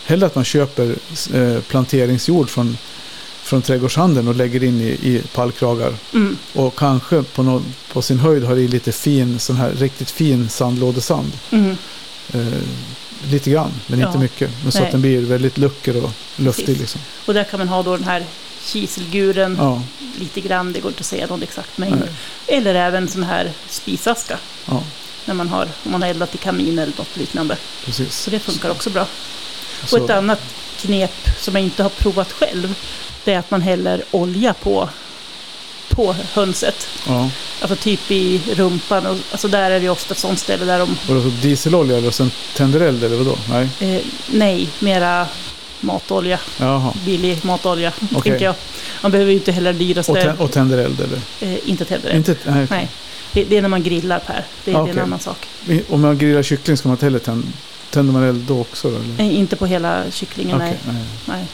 hellre att man köper eh, planteringsjord från, från trädgårdshandeln och lägger in i, i pallkragar. Mm. Och kanske på, nå på sin höjd har i lite fin, sån här riktigt fin sandlådesand. Mm. Eh, lite grann, men Ja. inte mycket. Men så Nej. att den blir väldigt lucker och luftig. Liksom. Och där kan man ha då den här kiselguren Ja, lite grann, det går inte att säga någon exakt mängd. nej, Eller även sån här spisaska ja, när man har, om man har eldat i kamin eller något liknande. precis. Så det funkar också bra. Så- Och ett annat knep som jag inte har provat själv, det är att man häller olja på, på hönset. Ja. Alltså typ i rumpan. Och, alltså där är det ofta ett sånt ställe där de... Och då så dieselolja eller sen tänder eld eller vadå? Nej. Eh, nej, mera matolja. Jaha. Billig matolja, Okej. tänker jag. Man behöver ju inte heller Och, dyraste... tä- och tänder eld eller? eh, inte tänder det. Inte, nej. Nej, det, det är när man grillar Per. Det, är- Ah, det är en annan sak. Om man grillar kyckling ska man inte heller tända. Tänder man eld då också? Eller? Nej, inte på hela kycklingen, Okej, nej. nej. nej.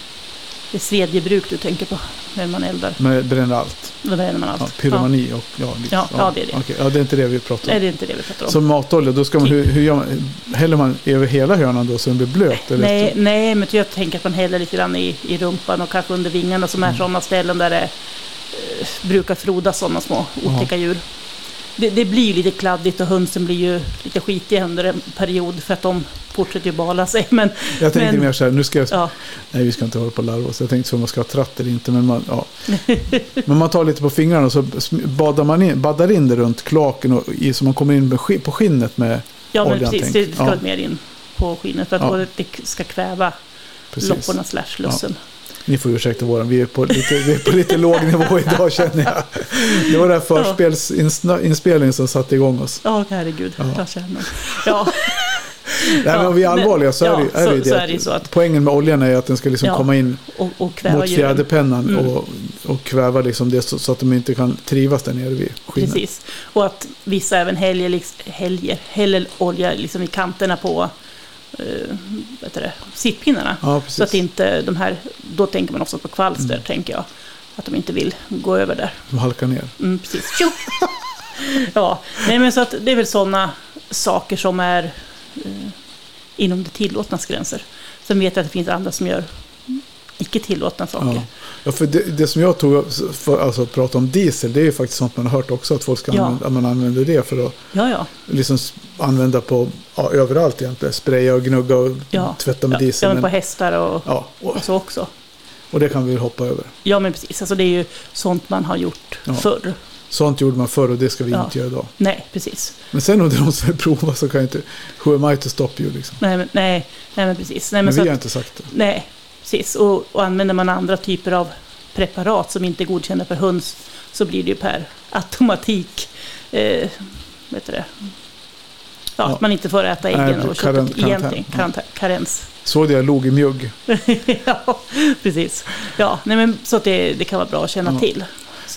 Det är svedjebruk du tänker på när man eldar. Men bränner allt? Då bränner man allt. Ja, pyromani och ja, lite, Ja, ja, det är det. Okej, ja, det är inte det vi pratar Nej, om. det är inte det vi pratar om. Så matolja, då ska man, hur, hur gör man? Häller man över hela hönan då så den blir blöt? Eller Nej, nej, men jag tänker att man häller lite grann i, i rumpan och kanske under vingarna som är Mm. sådana ställen där det eh, brukar frodas sådana små otäcka djur. Det, det blir ju lite kladdigt och hönsen blir ju lite skitiga under en period för att de fortsätter ju bala sig. Men Jag tänkte men- mer så här, nu ska jag... ja, Nej, vi ska inte hålla på och larva oss. Jag tänkte så om man ska ha tratt eller inte. Men man, ja. men man tar lite på fingrarna och så badar man in, baddar in det runt klaken och så man kommer in på skinnet med... ja men Oljan precis, det ska Ja. mer in på skinnet för att Ja. det ska kväva Precis. lopporna slash lussen. Ni får ursäkta våran, vi är på lite, vi är på lite låg nivå idag känner jag. Det var den här förspelsinspelningen som satte igång oss. Ja, herregud. Ja. Ja. kärnan. Ja, Nej, men om vi är allvarliga så är det, ja, är det så- ju det. så är det ju så att- Poängen med oljan är att den ska liksom Ja, komma in och, och mot fjäderpennan Mm. och, och kväva liksom det så, så att de inte kan trivas där nere vid skinnet. Precis. Och att vissa även liksom, häller olja liksom i kanterna på det, sittpinnarna. Ja. Så att inte de här, då tänker man ofta på kvalster, Mm. tänker jag. Att de inte vill gå över där. De halkar ner. Mm, precis. Ja, nej men så att det är väl sådana saker som är eh, inom det tillåtnas gränser. Sen vet jag att det finns andra som gör icke tillåtna saker. Ja. Ja, för det, det som jag tog för alltså, att prata om diesel, det är ju faktiskt sånt man har hört också att folk ska Ja. använda, att man använder det för att Ja, ja. liksom använda på ja, överallt egentligen. Spraya och gnugga och tvätta med diesel. ja men på hästar och, ja, och, och så också. och det kan vi hoppa över. Ja, men precis. Alltså det är ju sånt man har gjort Ja. förr. Sånt gjorde man förr och det ska vi Ja. inte göra idag. Nej, precis. Men sen om det är någon som vill prova så kan jag inte... Who am I to stop you liksom. Nej, men, nej, nej, men precis. Nej, men Men vi har att, inte sagt det. nej, precis. Och, och använder man andra typer av preparat som inte är godkända för höns så blir det ju per automatik eh, vet du det? Ja, Ja. att man inte får äta Nej, äggen och karan- köttet karantän. egentligen. Ja. Karantän, karens. Såg det jag log i mjugg. ja, precis. Ja, nej, men så att det, det kan vara bra att känna Ja. till.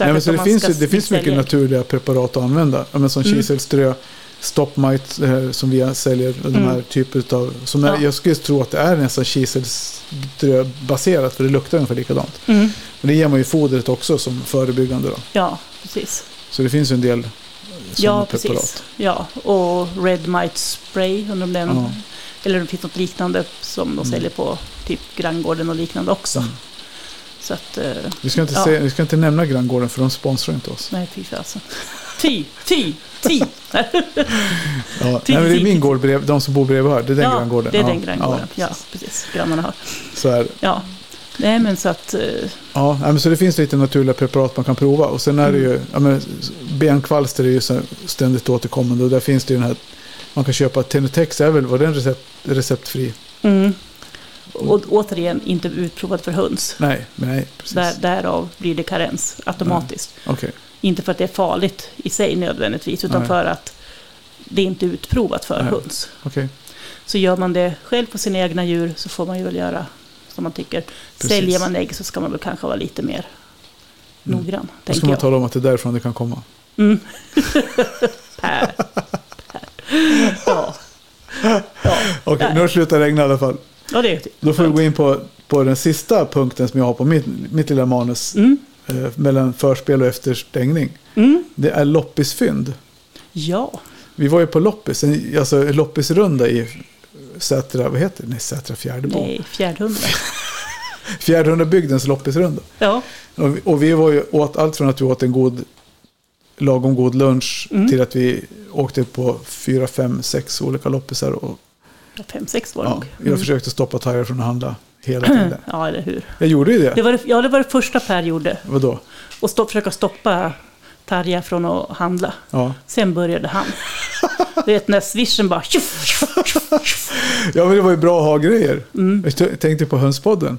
Nej, men så det finns, det finns mycket naturliga preparat att använda. Ja, men som Mm. kiselströ, Stop Might eh, som vi säljer. Mm. här typer av, som Ja. jag skulle tro att det är nästan kiselsbaserat för det luktar ungefär likadant. Mm. Men det ger man ju fodret också som förebyggande då. Ja, precis. Så det finns en del sådana Ja, preparat. precis. Ja, och Red Might Spray, undrar om den, Ja. eller det finns något liknande som de Mm. säljer på typ Granngården och liknande också. Mm. Så att, eh, Vi, ska inte Ja. se, vi ska inte nämna Granngården för de sponsrar inte oss. nej fy fasen. Fy, fy, fy! Ja, nej, det är min gård, brev, de som bor bredvid här. Det är den ja, granngården. det är ja, den Granngården. Ja, Ja, precis. Grannarna har. så är det. Ja. Nej, men så att... eh, Ja, men så det finns lite naturliga preparat man kan prova. Och sen är det Mm. ju, ja, men, benkvalster är ju så ständigt återkommande. Och där finns det ju den här, man kan köpa Tenutex är väl, var den recept, receptfri? Mm. Och återigen, inte utprovad för höns. Nej, nej, precis. Där, därav blir det karens automatiskt. Okej, Inte för att det är farligt i sig nödvändigtvis, utan Nej. för att det inte är utprovat för Nej. höns. okej. Så gör man det själv på sina egna djur så får man ju väl göra som man tycker. Precis. Säljer man ägg så ska man väl kanske vara lite mer Mm. noggrann, Då ska man jag. tala om att det är därifrån det kan komma. Mm. per. per. Ja. Ja. Okej, Nej. nu har det slutat regna i alla fall. ja, det är typ Då får vi gå in på, på den sista punkten som jag har på mitt, mitt lilla manus. Mm. Eh, mellan förspel och efterstängning. Mm. Det är loppisfynd. Ja, Vi var ju på loppis, en, alltså loppisrunda i Sätra, vad heter det? Nej, Sätra Fjärdebo. nej, fjärdhundra. Fjärdhundabygdens loppisrunda. Ja, Och vi, och vi var ju åt allt från att vi åt en god, lagom god lunch Mm. till att vi åkte på fyra, fem, sex olika loppisar. Och, fem, sex var det ja, nog. jag Mm. försökte stoppa Tyra från att handla hela tiden. Ja, eller hur. Jag gjorde ju det. Det var det, ja, det var det första Per gjorde. Vadå? Och stopp, försöka stoppa Tarja från att handla. Ja. Sen började han. Du vet när swishen bara... Ja, men det var ju bra att ha grejer. Mm. Jag tänkte på hönspodden.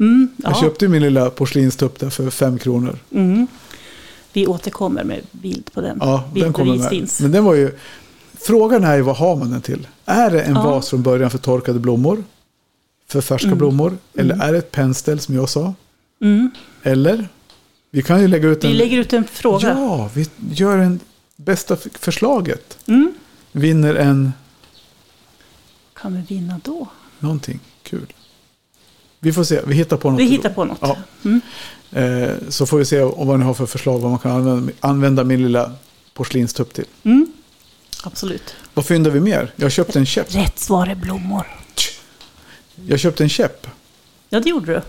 Mm, Jag ja. köpte ju min lilla porslinstupp där för fem kronor. Mm. Vi återkommer med bild på den. Ja, bild den kommer med. finns. Men den var ju... Frågan är ju vad har man den till? Är det en Ja. vas från början för torkade blommor? För färska Mm. blommor? Eller Mm. är det ett pennställ som jag sa? Mm. Eller? Vi kan ju lägga ut en... Vi lägger ut en fråga. Ja, vi gör en bästa förslaget. Mm. Vinner en Kan vi vinna då? någonting kul. Vi får se, vi hittar på något. Vi då. hittar på något. Ja. Mm. Eh, så får vi se om vad ni har för förslag vad man kan använda, använda min lilla porslinstupp till. Mm. Absolut. Vad fyndar vi mer? Jag köpte en käpp. Rätt svar är blommor. Jag köpte en käpp. Ja, det gjorde du.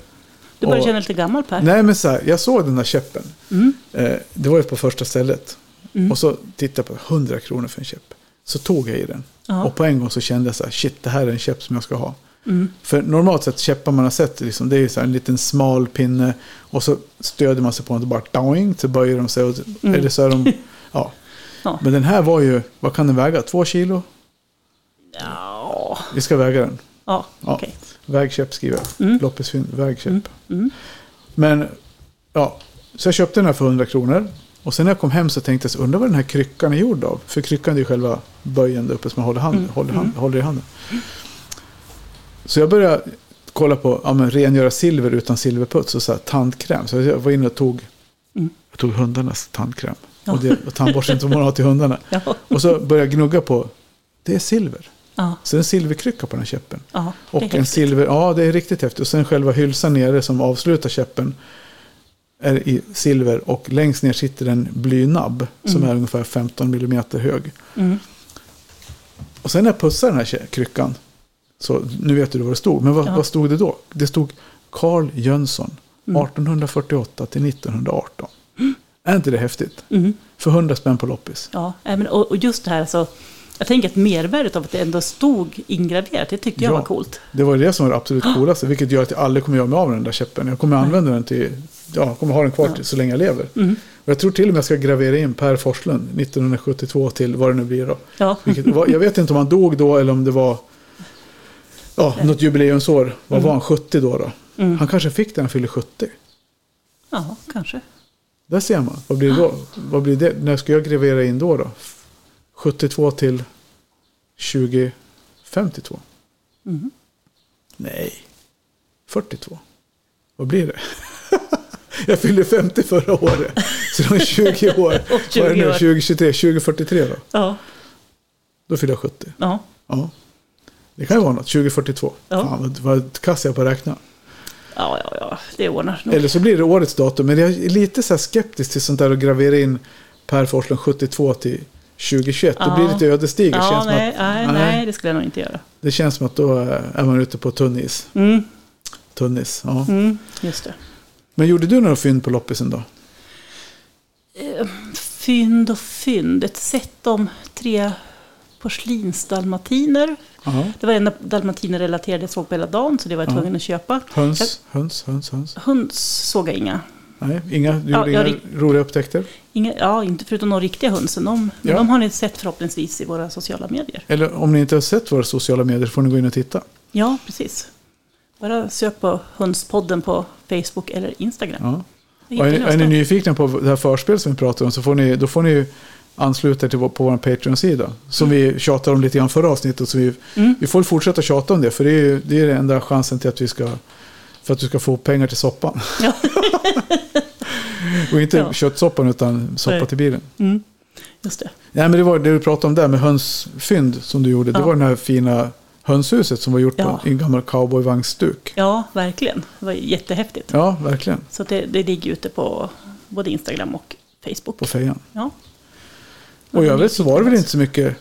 Du börjar känna lite gammal Per. Nej men så här, jag såg den där käppen. Mm. Eh, det var ju på första stället. Mm. Och så tittade jag på 100 kronor för en käpp. Så tog jag i den. Ja. Och på en gång så kände jag så här, shit det här är en käpp som jag ska ha. Mm. För normalt sett käppar man har sett, liksom, det är så en liten smal pinne. Och så stöder man sig på den och bara doing, så böjer de sig. Och, Mm. Eller så är de, ja. Ja. Men den här var ju, vad kan den väga? Två kilo? Ja, Vi ska väga den. Ja Ja. okej. Vägkäpp skriver jag. Mm. Loppisfynd, vägkäpp. Mm. Mm. Men, ja. Så jag köpte den här för 100 kronor. Och sen när jag kom hem så tänkte jag, så, undrar vad den här kryckan är gjord av. För kryckan är ju själva böjen där uppe som jag håller, hand, Mm. håller, hand, Mm. håller i handen. Så jag började kolla på ja, men, rengöra silver utan silverputs och så här, tandkräm. Så jag var inne och tog, Mm. jag tog hundarnas tandkräm. Ja. Och, det, och tandborsten som man har till hundarna. Ja. Och så började jag gnugga på, det är silver. Ja. Så en silverkrycka på den här käppen. ja, Och en häftigt. silver, ja det är riktigt häftigt. Och sen själva hylsan nere som avslutar käppen är i silver. Och längst ner sitter en blynabb som Mm. är ungefär 15 mm hög. Mm. Och sen när jag pussade den här kryckan, så nu vet du vad det stod. Men vad, Ja. vad stod det då? Det stod Carl Jönsson, Mm. 1848 till 1918. Är inte det häftigt? Mm. För 100 spänn på loppis. Ja, men, och, och just det här alltså. Jag tänker att mervärdet av att det ändå stod ingraverat, det tyckte jag Ja. var coolt. Det var det som var det absolut coolaste. Vilket gör att jag aldrig kommer göra mig av med den där käppen. Jag kommer använda den till, ja, kommer ha den kvar till så länge jag lever. Mm. Och jag tror till och med jag ska gravera in Per Forslund 1972 till vad det nu blir då. Ja. Vilket, jag vet inte om han dog då eller om det var ja, något jubileumsår. Vad Mm. var han? 70 då? då? Mm. Han kanske fick det när han fyllde 70. ja, kanske. Där ser man. Vad blir det då? Vad blir det? När ska jag gravera in då? då? 72 till 2052? Mm. Nej. 42. Vad blir det? jag fyllde 50 förra året. Så det var 20 år. Och 20 Vad är det nu? år. 2023? 2043 då? Ja. Då fyller jag 70. Ja. Ja. Det kan ju vara något. 2042. Ja. Fan vad, kass jag på att räkna. Ja, ja, ja. Det ordnar nog. Eller så blir det årets datum. Men jag är lite så skeptisk till sånt där att gravera in Per Forslund 72 till 2021. Det Ja. blir lite ödesdigert. Ja, känns nej, att, nej, nej, det skulle jag nog inte göra. Det känns som att då är man ute på tunn is. Mm, Tunnis, ja. mm, just det. Men gjorde du några fynd på loppisen då? Eh, Fynd och fynd. Ett set om tre porslinsdalmatiner. Ja. Det var enda dalmatinerrelaterade jag såg på hela dagen, så det var jag Ja. tvungen att köpa. Höns, höns, höns, höns. Höns såg jag inga. Nej, inga, du Ja, gjorde inga ri- roliga upptäckter? inga. Ja, inte förutom de riktiga hönsen. De, men Ja. de har ni sett förhoppningsvis i våra sociala medier. Eller om ni inte har sett våra sociala medier får ni gå in och titta. Ja, precis. Bara sök på Hönspodden på Facebook eller Instagram. Ja. Och är, är ni nyfikna på det här förspelet som vi pratar om så får ni, då får ni ansluta er till vår, på vår Patreon-sida. Som vi tjatade om lite grann förra avsnittet. Så vi. Mm. vi får fortsätta tjata om det. För det är det är den enda chansen till att vi ska för att du ska få pengar till soppan. Ja. och inte Ja. köttsoppan utan soppa Nej. till bilen. Mm. Just det. Nej men det var det du pratade om där med hönsfynd som du gjorde. Det Ja. var det här fina hönshuset som var gjort Ja. på en gammal cowboyvagnsduk. Ja, verkligen. Det var jättehäftigt. Ja, verkligen. Så det, det ligger ute på både Instagram och Facebook. På fejan. Ja. Och i övrigt så var det väl inte så mycket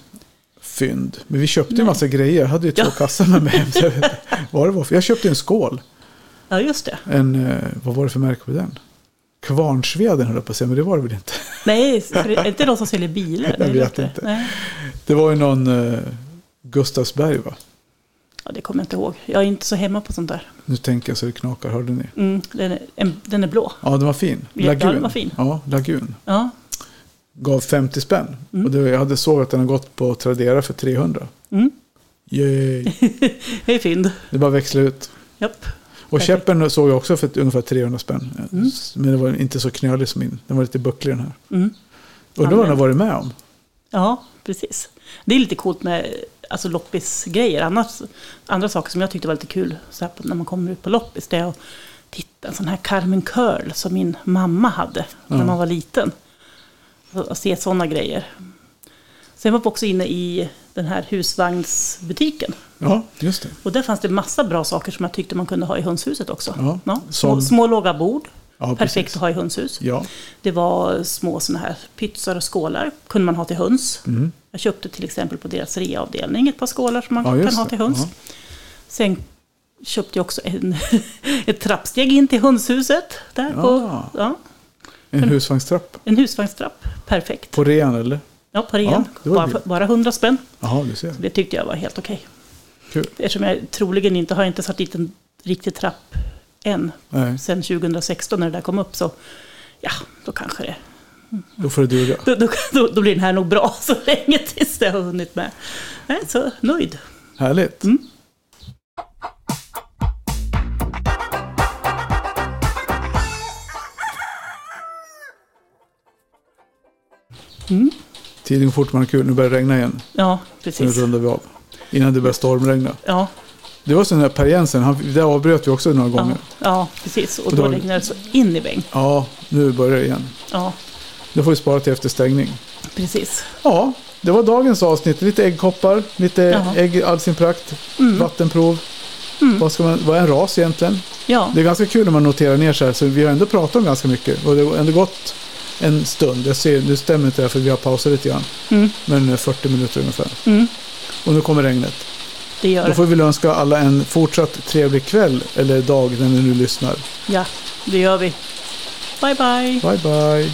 fynd. Men vi köpte ju en massa grejer. Jag hade ju två Ja. kassar med mig hem. Vad det var. Jag köpte en skål. Ja, just det. En, eh, vad var det för märke på den? Kvarnsveden höll jag på att säga, men det var det väl inte. Nej, för det är inte de som säljer bilar? Jag vet inte. Nej. Det var ju någon eh, Gustavsberg va? Ja, det kommer jag inte ihåg. Jag är inte så hemma på sånt där. Nu tänker jag så det knakar, hörde ni? Mm, den, är, en, den är blå. Ja, den var fin. Ja, Lagun. den var fin. Ja, Lagun. Ja, Gav 50 spänn. Mm. Och det, jag hade såg att den har gått på Tradera för 300. mm. Yay. är fynd. Det bara växla ut. Japp. Och Perfekt. käppen såg jag också för ungefär 300 spänn. Mm. Men den var inte så knölig som min. Den var lite bucklig den här. Mm. Undrar vad den har varit med om. Ja, precis. Det är lite coolt med alltså, loppisgrejer. Annars, andra saker som jag tyckte var lite kul så här, när man kommer ut på loppis. Det är att titta en sån här Carmen Curl som min mamma hade Ja. när man var liten. Och se sådana grejer. Sen var vi också inne i den här husvagnsbutiken. Ja, just det. Och där fanns det massa bra saker som jag tyckte man kunde ha i hönshuset också. Ja, små, som- små låga bord. Ja, Perfekt precis. att ha i hönshus. Ja. Det var små såna här pytsar och skålar. Kunde man ha till höns. Mm. Jag köpte till exempel på deras reavdelning ett par skålar som man Ja, kan ha till höns. Ja. Sen köpte jag också en, ett trappsteg in till hönshuset. Där Ja. på ja, En husvagnstrapp. en husvagnstrapp. Perfekt. På rean eller? Ja, på ren. Ja, bara, bara 100 spänn. Jaha, du ser. Det tyckte jag var helt okej. Kul. Eftersom jag troligen inte har inte satt dit en riktig trapp än. Nej, Sen 2016 när det där kom upp så ja, då kanske det då får det duga. då, då, då, då blir den här nog bra så länge tills det har hunnit med. Nej, så nöjd. Härligt. Mm. Mm. Tiden går fort man har kul. Nu börjar det regna igen. Ja, Så nu precis. rundar vi av. Innan det börjar stormregna. Ja, Det var sån där Per Jensen. Han, det avbröt vi också några ja, gånger. ja, precis. Och Och då då- regnar det så in i bäng. Ja, nu börjar det igen. Ja, Det får vi spara till efter stängning. precis. Ja, det var dagens avsnitt. Lite äggkoppar, lite Jaha. ägg i all sin prakt. Mm. Vattenprov. Mm. Vad, ska man, vad är en ras egentligen? Ja, Det är ganska kul när man noterar ner så här. Så vi har ändå pratat om ganska mycket. Och det har ändå gått en stund. Jag ser, nu stämmer inte det för vi har pausat lite grann. mm, Men eh, 40 minuter ungefär. mm, Och nu kommer regnet. det gör Då får vi önska alla en fortsatt trevlig kväll eller dag när ni nu lyssnar. Ja, det gör vi. Bye, bye. Bye bye!